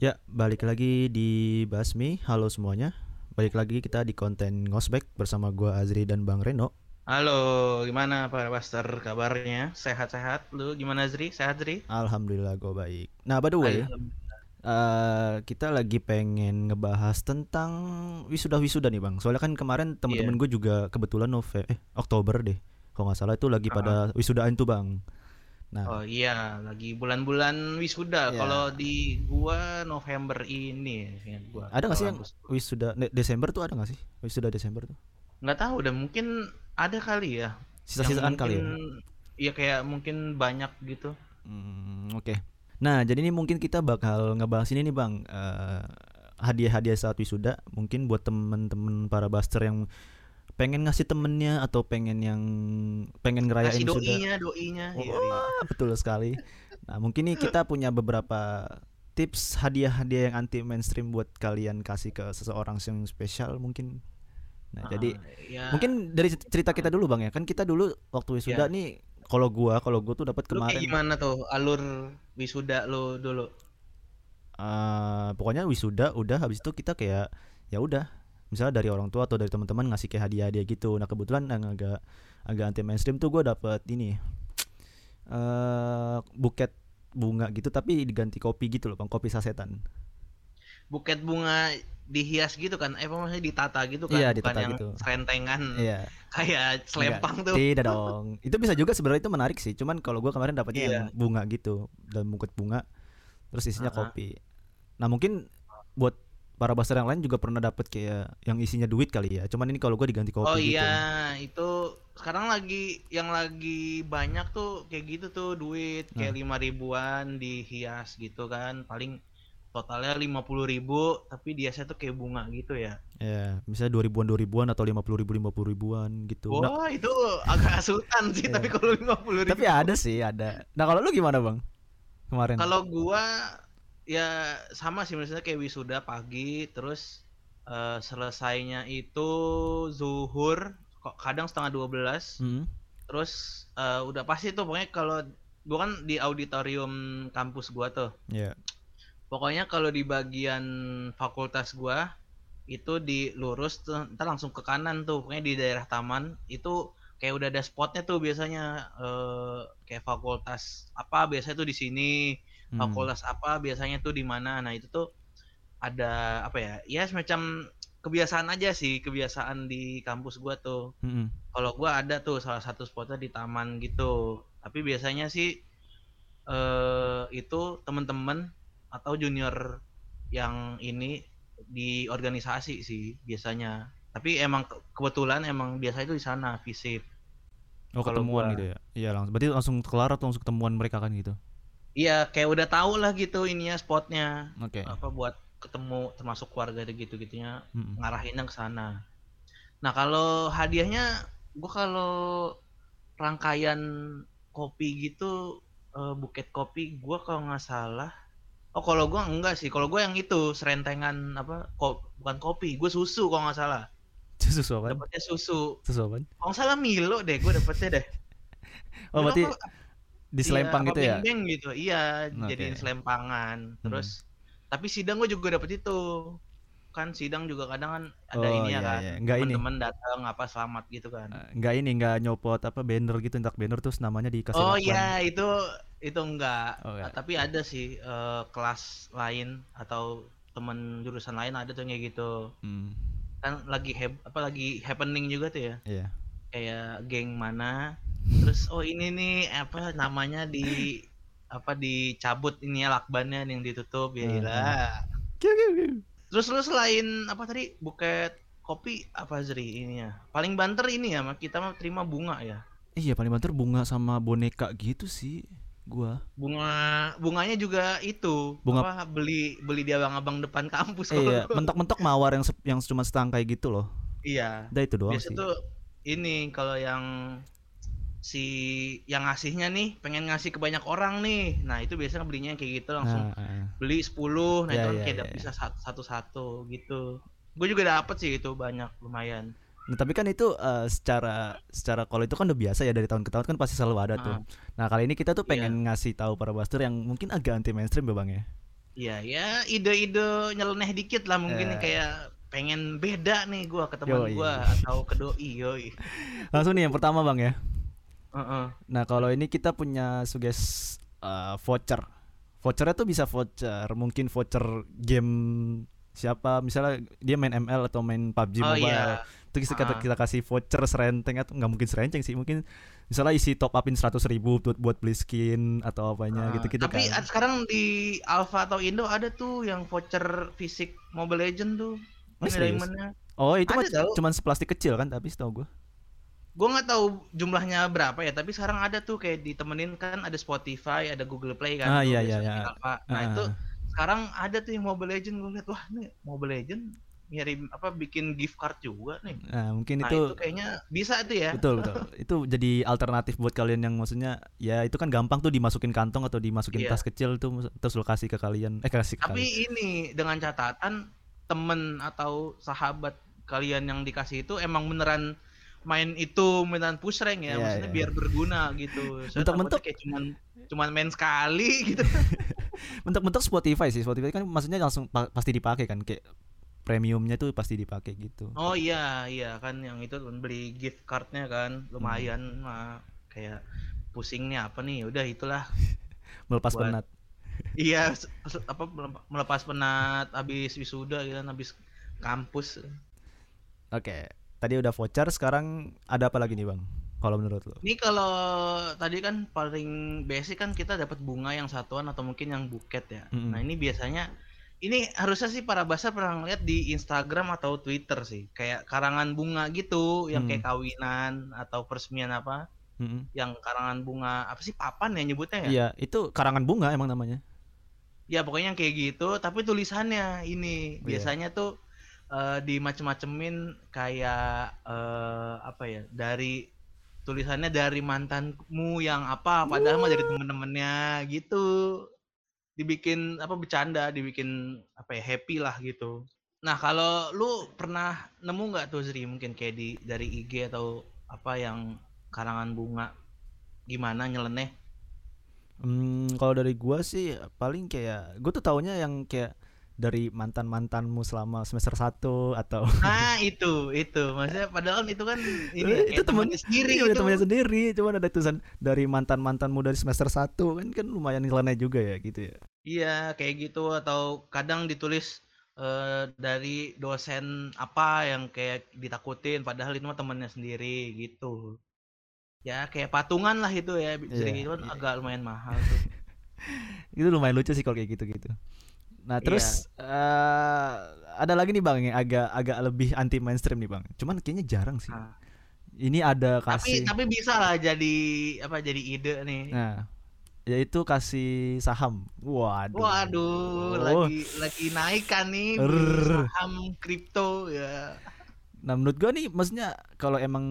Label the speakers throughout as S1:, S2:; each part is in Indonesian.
S1: Ya, balik lagi di Basmi. Halo semuanya. Balik lagi kita di konten Ngosbek bersama gua Azri dan Bang Reno.
S2: Halo, gimana Pak Pastor kabarnya? Sehat-sehat? Lu gimana Zri? Sehat Zri?
S1: Alhamdulillah gue baik. Nah, by the way, eh, kita lagi pengen ngebahas tentang wisuda-wisuda nih Bang. Soalnya kan kemarin teman-teman gue juga kebetulan Nove eh Oktober deh. Kalau nggak salah itu lagi pada wisudaan tuh Bang. Nah,
S2: Oh iya, lagi bulan-bulan wisuda.
S1: Iya.
S2: Kalau di gua November ini, ingat gua.
S1: ada nggak sih yang wisuda De- Desember tuh ada nggak sih? Wisuda Desember tuh.
S2: Nggak tahu udah mungkin ada kali ya.
S1: Sisa-sisaan kali ya.
S2: Iya kayak mungkin banyak gitu.
S1: Hmm, oke. Nah, jadi ini mungkin kita bakal ngebahas ini nih, Bang. Eh, hadiah-hadiah saat wisuda mungkin buat temen-temen para buster yang pengen ngasih temennya atau pengen yang pengen ngerayain wisuda.
S2: doinya, doinya. Iya, iya.
S1: Betul sekali. Nah, mungkin nih kita punya beberapa tips hadiah-hadiah yang anti mainstream buat kalian kasih ke seseorang yang spesial mungkin. Nah, jadi
S2: Ah, ya.
S1: mungkin dari cerita kita dulu, Bang ya. Kan kita dulu waktu wisuda
S2: Ya.
S1: nih kalau gua, kalau gua tuh dapat
S2: Lu kayak
S1: kemarin
S2: gimana tuh alur wisuda lu dulu?
S1: eh pokoknya wisuda udah habis itu kita kayak ya udah misalnya dari orang tua atau dari teman-teman ngasih kayak hadiah-hadiah gitu nah kebetulan yang agak agak anti mainstream tuh gue dapet ini eh buket bunga gitu tapi diganti kopi gitu loh bang kopi sasetan
S2: Buket bunga dihias gitu kan? Eh, apa maksudnya ditata gitu kan?
S1: Iya,
S2: Bukan
S1: ditata
S2: yang
S1: gitu.
S2: serentengan
S1: iya
S2: kayak selempang tuh.
S1: tidak dong itu bisa juga sebenarnya itu menarik sih cuman kalau gue kemarin dapetnya
S2: Iya.
S1: yang bunga gitu dan bungkus bunga terus isinya
S2: Ah, ah.
S1: kopi nah mungkin buat para baster yang lain juga pernah dapet kayak yang isinya duit kali ya cuman ini kalau gue diganti kopi
S2: Oh
S1: gitu
S2: iya, itu sekarang lagi yang lagi banyak tuh kayak gitu tuh duit kayak
S1: Nah.
S2: lima ribuan dihias gitu kan, paling totalnya lima puluh ribu tapi dihiasnya tuh kayak bunga gitu ya.
S1: Ya, misalnya dua ribuan dua ribuan atau lima puluh ribu lima puluh ribuan gitu. Nah,
S2: Wah itu agak sultan sih
S1: Iya.
S2: tapi kalau lima puluh ribu.
S1: tapi ada sih ada. Nah kalau lu gimana bang? Kemarin?
S2: Kalau gua ya sama sih misalnya kayak wisuda pagi terus eh, selesainya itu zuhur kok kadang setengah dua belas.
S1: Hmm,
S2: terus eh, udah pasti tuh pokoknya kalau gua kan di auditorium kampus gua tuh.
S1: Ya.
S2: pokoknya kalau di bagian fakultas gua itu di lurus tuh ntar langsung ke kanan tuh pokoknya di daerah taman itu kayak udah ada spotnya tuh biasanya eh, kayak fakultas apa biasanya tuh di sini
S1: Hmm.
S2: fakultas apa biasanya tuh di mana nah itu tuh ada apa ya ya semacam kebiasaan aja sih kebiasaan di kampus gua tuh
S1: Hmm,
S2: kalau gua ada tuh salah satu spotnya di taman gitu tapi biasanya sih eh itu temen-temen atau junior yang ini di organisasi sih biasanya tapi emang ke- kebetulan emang biasa itu di sana visip
S1: Oh ketemuan
S2: gua-
S1: gitu ya? Iya langsung. Berarti langsung kelar atau langsung ketemuan mereka kan gitu?
S2: Iya kayak udah tahu lah gitu ininya spotnya
S1: Oke.
S2: apa buat ketemu termasuk keluarga gitu gitunya
S1: Hmm.
S2: ngarahinnya ke sana. Nah kalau hadiahnya, gua kalau rangkaian kopi gitu, eh, buket kopi, gua kalau nggak salah, oh kalau gua enggak sih, kalau gua yang itu serentengan apa, ko- bukan kopi, gue susu kalau nggak salah,
S1: Susu apaan?
S2: dapetnya susu.
S1: Susu apaan?
S2: Kalau nggak salah Milo deh, gue dapetnya deh.
S1: Oh berarti
S2: apa-
S1: di
S2: iya,
S1: selempang
S2: apa
S1: gitu ya?
S2: beng-beng gitu, iya,
S1: Oke.
S2: jadiin selempangan. Terus, tapi sidang gue juga dapet itu. Kan sidang juga kadang kan ada
S1: Oh,
S2: ini ya
S1: iya,
S2: kan,
S1: iya. Nggak ini.
S2: teman-teman datang apa selamat gitu kan.
S1: Eh, Nggak ini nggak nyopot apa banner gitu entak banner terus namanya dikasih
S2: Oh
S1: lakban.
S2: iya itu itu enggak.
S1: Oh, enggak.
S2: Ah, Tapi ada sih eh, kelas lain atau temen jurusan lain ada tuh kayak gitu.
S1: Hmm,
S2: Kan lagi heb apa lagi happening juga tuh ya.
S1: Iya.
S2: Kayak geng mana. Terus oh ini nih apa namanya di apa dicabut ini ya lakbannya yang ditutup ya
S1: Hmm, kiu, kiu.
S2: Terus lu selain apa tadi buket kopi apa Zri ini ya? Paling banter ini ya kita mah terima bunga ya.
S1: Iya paling banter bunga sama boneka gitu sih gua.
S2: bunga bunganya juga itu
S1: Bunga-
S2: apa beli beli di abang-abang depan kampus
S1: iya, mentok-mentok mawar yang yang cuma setangkai gitu loh.
S2: iya
S1: Udah itu doang
S2: biasa
S1: sih.
S2: tuh ini kalau yang si yang ngasihnya nih pengen ngasih ke banyak orang nih nah itu biasanya belinya kayak gitu langsung
S1: Nah, eh.
S2: beli 10 nah
S1: Ya,
S2: itu kan
S1: ya,
S2: kayak
S1: ya,
S2: dap-
S1: ya.
S2: bisa sat- satu-satu gitu gue juga dapet sih itu banyak lumayan
S1: Nah, tapi kan itu eh, secara secara kalau itu kan udah biasa ya dari tahun ke tahun kan pasti selalu ada tuh.
S2: Ah.
S1: Nah, kali ini kita tuh
S2: Iya.
S1: pengen ngasih tahu para buster yang mungkin agak anti mainstream ya, Bang ya.
S2: Iya, ya ide-ide nyeleneh dikit lah mungkin
S1: Eh.
S2: kayak pengen beda nih gua ke teman gua atau ke doi, yoi.
S1: Langsung nih yang pertama bang ya.
S2: Heeh.
S1: Nah kalau ini kita punya suges uh, voucher. Vouchernya tuh bisa voucher, mungkin voucher game siapa misalnya dia main ML atau main PUBG
S2: Oh
S1: Mobile.
S2: iya.
S1: Itu kita,
S2: Ah.
S1: kita kasih voucher serenteng atau nggak mungkin serenteng sih, mungkin misalnya isi top upin 100 ribu buat buat beli skin atau apanya
S2: Ah,
S1: gitu gitu
S2: Tapi
S1: kan.
S2: sekarang di Alpha atau Indo ada tuh yang voucher fisik Mobile Legend tuh.
S1: Oh,
S2: diamondnya.
S1: Oh itu mah cuman seplastik kecil kan tapi setahu gue.
S2: Gue nggak tahu jumlahnya berapa ya, tapi sekarang ada tuh kayak ditemenin kan ada Spotify, ada Google Play kan.
S1: Ah, iya, iya,
S2: di
S1: iya.
S2: Alpha. Nah
S1: Ah.
S2: itu sekarang ada tuh yang Mobile Legend gue lihat wah nih Mobile Legend ngirim apa bikin gift card juga nih.
S1: Nah mungkin
S2: Nah
S1: itu
S2: itu, kayaknya bisa tuh ya.
S1: betul betul itu jadi alternatif buat kalian yang maksudnya ya itu kan gampang tuh dimasukin kantong atau dimasukin
S2: Iya.
S1: tas kecil tuh terus lo kasih ke kalian eh kasih ke
S2: Tapi
S1: kalian.
S2: ini dengan catatan temen atau sahabat kalian yang dikasih itu emang beneran main itu beneran push rank ya,
S1: Iya,
S2: maksudnya
S1: iya.
S2: biar berguna gitu. Soalnya
S1: Bentuk-bentuk-
S2: kayak cuman cuman main sekali gitu.
S1: bentuk-bentuk Spotify sih Spotify kan maksudnya langsung pa- pasti dipakai kan kayak premiumnya tuh pasti dipakai gitu.
S2: Oh iya, iya kan yang itu kan beli gift cardnya kan lumayan mah kayak pusing nih apa nih udah itulah.
S1: Melepas
S2: buat-
S1: penat.
S2: Iya apa melep- melepas penat habis wisuda gitu kan habis kampus.
S1: Oke tadi udah voucher sekarang ada apa lagi nih bang kalau menurut lo
S2: Ini kalau tadi kan paling basic kan kita dapat bunga yang satuan atau mungkin yang buket ya.
S1: Mm-mm.
S2: Nah ini biasanya ini harusnya sih para bahasa pernah ngeliat di Instagram atau Twitter sih kayak karangan bunga gitu yang kayak
S1: Hmm.
S2: kawinan atau peresmian apa
S1: Mm-mm.
S2: yang karangan bunga apa sih papan ya nyebutnya ya?
S1: iya itu karangan bunga emang namanya
S2: Ya pokoknya yang kayak gitu tapi tulisannya ini
S1: Iya.
S2: biasanya tuh eh, dimacem-macemin kayak eh, apa ya dari tulisannya dari mantanmu yang apa padahal mah dari temen-temennya gitu. Dibikin apa bercanda dibikin apa ya happy lah gitu. Nah kalau lu pernah nemu nggak tuh Zri mungkin kayak di dari IG atau apa yang karangan bunga? Gimana nyeleneh?
S1: Hmm, kalau dari gua sih paling kayak gua tuh taunya yang kayak dari mantan mantanmu selama semester 1 atau
S2: nah itu itu maksudnya padahal itu kan ini
S1: Eh, itu
S2: temennya sendiri
S1: Iya, udah
S2: gitu
S1: temannya sendiri, cuman ada tulisan dari mantan mantanmu dari semester 1 kan kan lumayan nyeleneh juga ya gitu ya.
S2: Iya, kayak gitu atau kadang ditulis eh, dari dosen apa yang kayak ditakutin padahal itu mah temennya sendiri gitu. Ya kayak patungan lah itu ya, bisa
S1: Iya,
S2: gitu kan
S1: iya.
S2: agak lumayan mahal tuh.
S1: Itu lumayan lucu sih kalau kayak gitu-gitu. Nah, terus eh, ada lagi nih Bang yang agak agak lebih anti mainstream nih Bang. Cuman kayaknya jarang sih.
S2: Ah.
S1: Ini ada
S2: Tapi
S1: kasih
S2: tapi bisa lah jadi apa jadi ide nih.
S1: Nah, yaitu kasih saham. Waduh.
S2: Waduh,
S1: Oh.
S2: lagi lagi naik kan nih saham kripto ya.
S1: Nah, menurut gua nih maksudnya kalau emang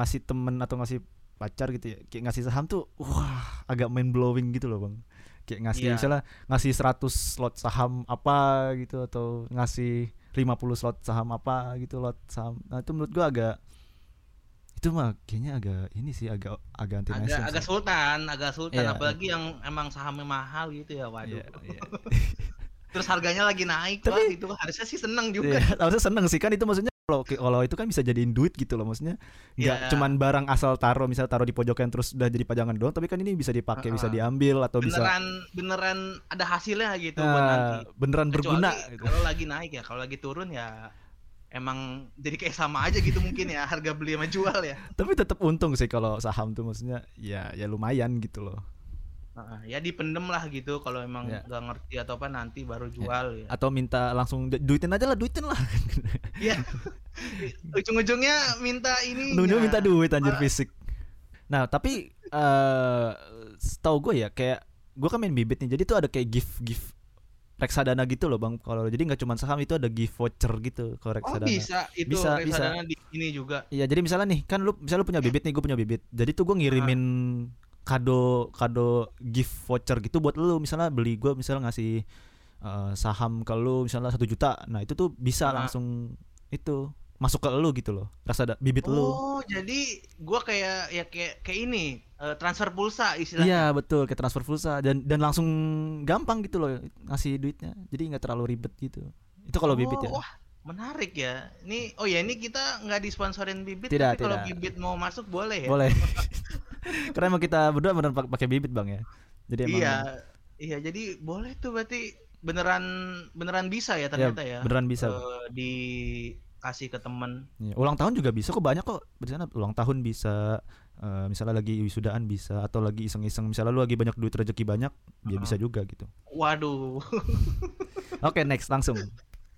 S1: ngasih temen atau ngasih pacar gitu ya, kayak ngasih saham tuh wah, agak mind blowing gitu loh, Bang. Kayak ngasih
S2: Iya.
S1: misalnya ngasih 100 slot saham apa gitu atau ngasih 50 slot saham apa gitu lot saham. Nah, itu menurut gua agak itu mah kayaknya agak ini sih agak agak anti
S2: Agak agak
S1: sih.
S2: sultan, agak sultan
S1: Iya.
S2: apalagi yang emang sahamnya mahal gitu ya, waduh.
S1: Iya, iya.
S2: Terus harganya lagi naik
S1: Tapi-
S2: wah itu harusnya sih seneng juga.
S1: Iya, harusnya seneng sih kan itu maksudnya kalau kalau itu kan bisa jadiin duit gitu loh maksudnya nggak
S2: Iya.
S1: cuman barang asal taruh misalnya taruh di pojokan terus udah jadi pajangan doang tapi kan ini bisa dipakai bisa
S2: Heeh.
S1: diambil atau bisa
S2: beneran beneran ada hasilnya gitu buat
S1: Nah,
S2: nanti.
S1: beneran
S2: Kecuali
S1: berguna gitu.
S2: kalau lagi naik ya, kalau lagi turun ya emang jadi kayak sama aja gitu mungkin ya harga beli sama jual ya.
S1: tapi tetap untung sih kalau saham tuh maksudnya ya ya lumayan gitu loh
S2: Ya dipendem lah gitu kalau emang
S1: Ya.
S2: nggak ngerti atau apa nanti baru jual ya.
S1: atau minta langsung "Du- duitin aja lah duitin lah
S2: Iya. Ujung-ujungnya minta ini.
S1: nunggu minta duit anjir
S2: Apa?
S1: fisik nah tapi eh setahu gue ya kayak gue kan main bibit nih jadi tuh ada kayak gift gift reksadana gitu loh bang kalau jadi nggak cuma saham itu ada gift voucher gitu kalau
S2: Oh
S1: reksadana
S2: bisa itu
S1: Bisa,
S2: reksadana di ini juga.
S1: Iya jadi misalnya nih kan lu misalnya lu punya bibit nih gue punya bibit jadi tuh gue ngirimin kado kado gift voucher gitu buat lu misalnya beli gue misalnya ngasih eh, saham ke lu misalnya satu juta nah itu tuh bisa
S2: Ah.
S1: langsung itu masuk ke lu gitu loh rasa ada bibit lu
S2: Oh, jadi gua kayak ya kayak kayak ini eh, transfer pulsa istilahnya.
S1: iya betul kayak transfer pulsa dan dan langsung gampang gitu loh ngasih duitnya jadi nggak terlalu ribet gitu itu kalau bibit ya
S2: Oh, Wah, menarik ya. Ini oh ya ini kita nggak disponsorin bibit
S1: Tidak,
S2: tapi kalau
S1: tidak.
S2: bibit mau masuk boleh ya.
S1: boleh karena emang kita berdua beneran pak- pakai bibit bang ya jadi emang
S2: Iya. Iya, jadi boleh tuh berarti beneran beneran bisa ya ternyata ya.
S1: beneran bisa
S2: Eh, dikasih ke temen.
S1: Iya, ulang tahun juga bisa kok banyak kok di sana ulang tahun bisa eh, misalnya lagi wisudaan bisa atau lagi iseng-iseng misalnya lu lagi banyak duit rezeki banyak dia
S2: Heeh.
S1: bisa juga gitu
S2: Waduh.
S1: oke next langsung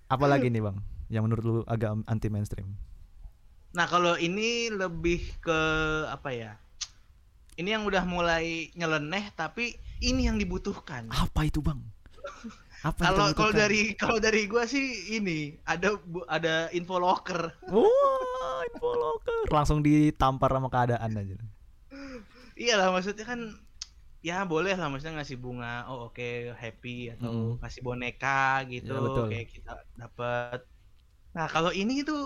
S1: apa lagi nih bang yang menurut lu agak anti mainstream
S2: Nah, kalau ini lebih ke apa ya? Ini yang udah mulai nyeleneh tapi ini yang dibutuhkan.
S1: apa itu bang apa
S2: Kalau kalau dari kalau dari gua sih ini ada ada info locker.
S1: Wah, info locker. langsung ditampar sama keadaan aja
S2: Iyalah maksudnya kan ya boleh lah maksudnya ngasih bunga. Oh oke happy atau
S1: Mm.
S2: ngasih boneka gitu
S1: Ya, betul.
S2: kayak kita dapat. Nah, kalau ini itu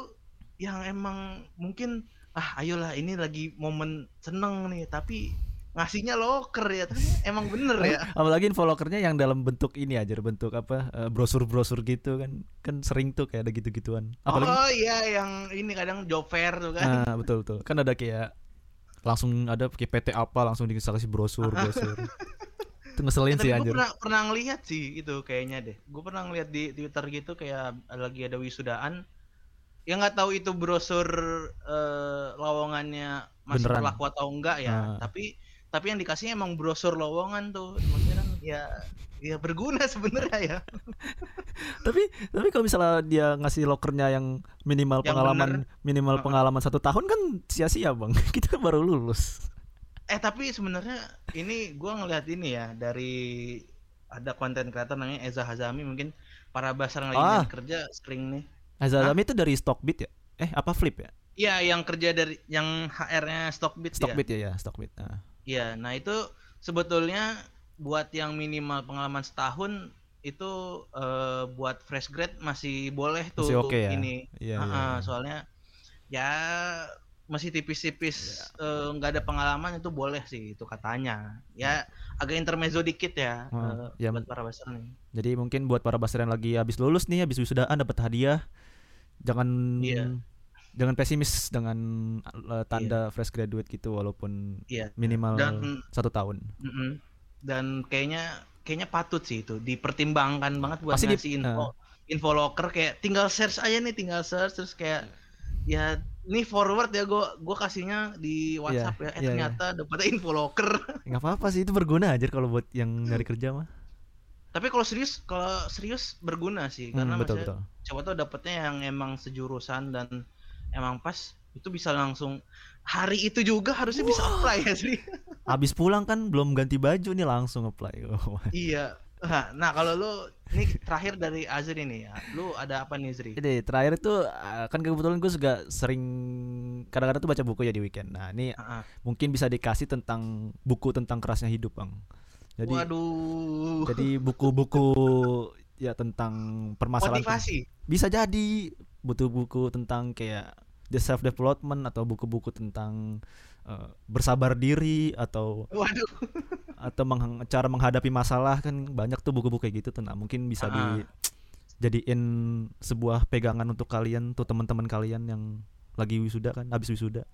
S2: yang emang mungkin ah ayolah ini lagi momen seneng nih tapi ngasihnya locker ya emang bener ya
S1: apalagi info lockernya yang dalam bentuk ini aja bentuk apa eh, brosur-brosur gitu kan kan sering tuh kayak ada gitu-gituan apalagi
S2: oh iya yang ini kadang job fair tuh kan
S1: Nah, betul betul. Kan ada kayak langsung ada pakai PT apa langsung dikasih brosur brosur. itu ngeselin
S2: Ya,
S1: sih anjir.
S2: pernah pernah ngeliat sih itu kayaknya deh. Gue pernah ngeliat di Twitter gitu kayak lagi ada wisudaan. Ya nggak tahu itu brosur eh, lowongannya masih
S1: Beneran.
S2: berlaku atau enggak ya.
S1: Ah.
S2: Tapi tapi yang dikasih emang brosur lowongan tuh. Maksudnya kan ya ya berguna sebenarnya ya.
S1: Tapi tapi kalau misalnya dia ngasih lokernya yang minimal
S2: Yang
S1: pengalaman minimal
S2: Heeh.
S1: pengalaman satu tahun kan sia-sia bang. Kita baru lulus.
S2: Eh tapi sebenarnya ini gua ngeliat ini ya dari ada konten kreator namanya Eza Hazami mungkin para basar yang lagi
S1: Ah.
S2: kerja sering nih
S1: Azalami itu dari Stockbit ya? Eh apa Flip ya?
S2: Iya, yang kerja dari yang HR-nya Stockbit ya.
S1: Stockbit ya ya Stockbit. Nah.
S2: Iya, nah itu sebetulnya buat yang minimal pengalaman setahun itu eh, buat fresh grade masih boleh tuh
S1: Masih oke ya?
S2: ini.
S1: Iya, iya,
S2: ah,
S1: iya.
S2: soalnya ya masih tipis-tipis eh, nggak ada pengalaman itu boleh sih itu katanya. Ya agak intermezzo dikit ya
S1: Hmm,
S2: eh,
S1: ya,
S2: buat para basar nih.
S1: Jadi mungkin buat para basar yang lagi habis lulus nih, habis wisudaan dapat hadiah, jangan
S2: Iya.
S1: jangan pesimis dengan uh, tanda fresh graduate gitu walaupun
S2: Iya.
S1: minimal
S2: Dan
S1: satu tahun.
S2: Mm-mm. Dan kayaknya kayaknya patut sih itu dipertimbangkan banget buat
S1: Pasti di-
S2: ngasih info info locker kayak tinggal search aja nih tinggal search terus kayak ya ini forward ya gua gua kasihnya di WhatsApp ya eh
S1: iya, iya.
S2: ternyata dapetnya info locker.
S1: Nggak apa-apa sih itu berguna aja kalau buat yang nyari kerja mah.
S2: Tapi kalau serius kalau serius berguna sih
S1: Hmm,
S2: karena
S1: betul
S2: maksudnya
S1: betul.
S2: coba tuh dapetnya yang emang sejurusan dan emang pas itu bisa langsung hari itu juga harusnya bisa apply ya sih.
S1: Habis pulang kan belum ganti baju nih langsung apply. Oh,
S2: iya. Nah, nah kalau lu ini terakhir dari Azri nih ya. Lu ada apa nih Zri?
S1: Ini terakhir itu uh, kan kebetulan gue juga sering kadang-kadang tuh baca buku ya di weekend. Nah ini
S2: Ah, ah.
S1: mungkin bisa dikasih tentang buku tentang kerasnya hidup bang. Jadi
S2: Waduh.
S1: jadi buku-buku ya tentang permasalahan
S2: Motivasi.
S1: bisa jadi butuh buku tentang kayak the self development atau buku-buku tentang uh, bersabar diri atau
S2: Waduh.
S1: atau meng- cara menghadapi masalah kan banyak tuh buku-buku kayak gitu tuh nah mungkin bisa di
S2: Ah.
S1: jadiin sebuah pegangan untuk kalian tuh teman-teman kalian yang lagi wisuda kan habis wisuda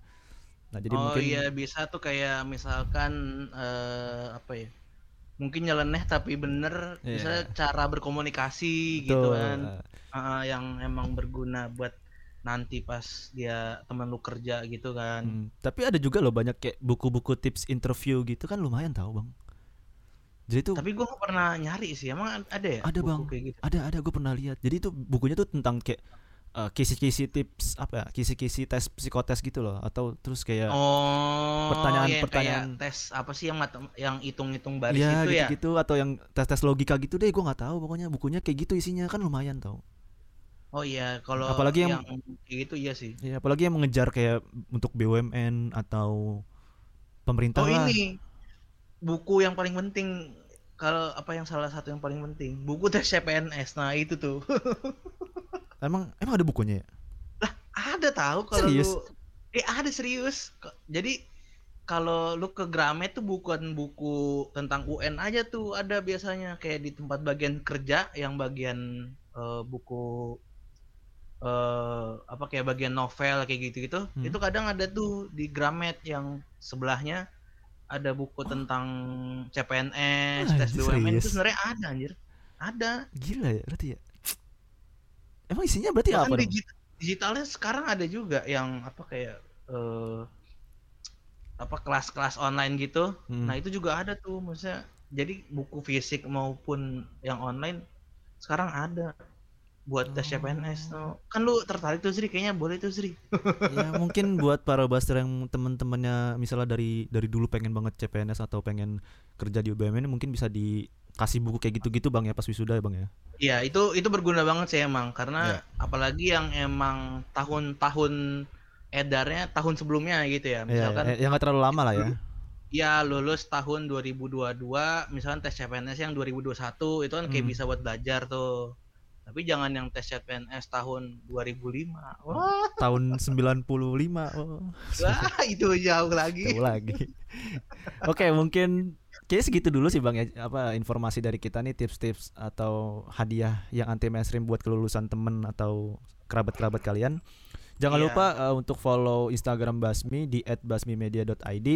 S1: nah jadi
S2: oh
S1: mungkin
S2: iya bisa tuh kayak misalkan eh, apa ya? Mungkin nyeleneh tapi bener
S1: Iya.
S2: bisa cara berkomunikasi
S1: tuh,
S2: gitu kan.
S1: uh,
S2: yang emang berguna buat nanti pas dia temen lu kerja gitu kan.
S1: mm, tapi ada juga loh banyak kayak buku-buku tips interview gitu kan lumayan tahu bang jadi tuh
S2: Tapi gua nggak pernah nyari sih. Emang ada ya?
S1: Ada,
S2: buku
S1: Bang.
S2: Kayak gitu?
S1: ada ada gue pernah lihat jadi itu bukunya tuh tentang kayak uh, kisi-kisi tips apa ya kisi-kisi tes psikotes gitu loh. Atau terus kayak
S2: Oh,
S1: Pertanyaan-
S2: iya, kayak
S1: pertanyaan-
S2: tes apa sih yang yang hitung-hitung baris
S1: ya
S2: itu ya?
S1: gitu-gitu. Atau yang tes-tes logika gitu deh gue nggak tahu pokoknya. Bukunya kayak gitu isinya kan lumayan tau.
S2: Oh iya, kalau
S1: Apalagi yang-
S2: kayak gitu iya sih.
S1: ya apalagi yang mengejar kayak untuk BUMN atau pemerintah
S2: Oh
S1: lah.
S2: ini. Buku yang paling penting. Kalau apa yang salah satu yang paling penting? Buku tes CPNS nah itu tuh
S1: emang emang ada bukunya ya
S2: Ada tahu kalau
S1: Serius?
S2: lu eh ada serius. Jadi kalau lu ke Gramet tuh bukan buku tentang UN aja tuh ada biasanya kayak di tempat bagian kerja yang bagian eh, buku eh apa kayak bagian novel kayak gitu-gitu.
S1: Hmm.
S2: Itu kadang ada tuh di Gramet yang sebelahnya ada buku tentang CPNS, tes
S1: Anjir,
S2: BUMN itu sebenarnya ada anjir. Ada.
S1: Gila ya berarti ya. Emang isinya berarti
S2: Bahkan
S1: apa dong?
S2: digi- digitalnya sekarang ada juga yang apa kayak eh apa kelas-kelas online gitu.
S1: Hmm.
S2: Nah, itu juga ada tuh maksudnya. Jadi buku fisik maupun yang online sekarang ada buat tes
S1: Oh.
S2: CPNS tuh. Kan lu tertarik tuh Sri kayaknya boleh tuh Sri.
S1: ya mungkin buat para buster yang temen-temennya misalnya dari dari dulu pengen banget CPNS atau pengen kerja di UBMN mungkin bisa dikasih buku kayak gitu-gitu bang ya pas wisuda ya bang ya
S2: Iya, itu itu berguna banget sih emang karena
S1: Iya.
S2: apalagi yang emang tahun-tahun edarnya tahun sebelumnya gitu ya.
S1: ya,
S2: Misalkan
S1: ya, yang nggak terlalu lama lah ya
S2: ya lulus tahun 2022 misalkan tes CPNS yang 2021 itu kan kayak
S1: Hmm.
S2: bisa buat belajar tuh tapi jangan yang tes CPNS tahun 2005 wah,
S1: tahun 95 oh.
S2: Wah itu jauh lagi.
S1: Tahu lagi. Oke mungkin kayak segitu dulu sih bang ya apa informasi dari kita nih tips-tips atau hadiah yang anti mainstream buat kelulusan temen atau kerabat-kerabat kalian. Jangan
S2: Iya.
S1: lupa uh, untuk follow Instagram Basmi di @basmimedia.id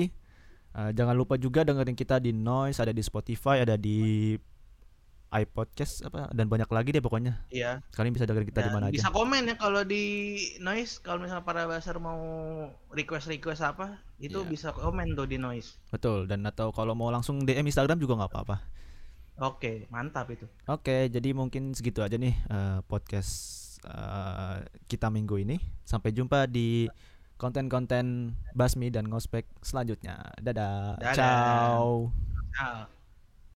S1: Uh, jangan lupa juga dengerin kita di Noise ada di Spotify ada di iPodcast apa dan banyak lagi deh pokoknya
S2: Iya.
S1: kalian bisa dengerin kita di mana
S2: bisa
S1: aja
S2: komen ya kalau di noise kalau misalnya para baser mau request request apa itu
S1: Iya.
S2: bisa komen tuh di noise
S1: betul dan atau kalau mau langsung DM Instagram juga nggak apa-apa
S2: oke mantap itu
S1: Oke, jadi mungkin segitu aja nih eh, podcast eh, kita minggu ini. Sampai jumpa di konten-konten Basmi dan Ngospek selanjutnya. Dadah.
S2: Dadah.
S1: Ciao.
S2: Nah,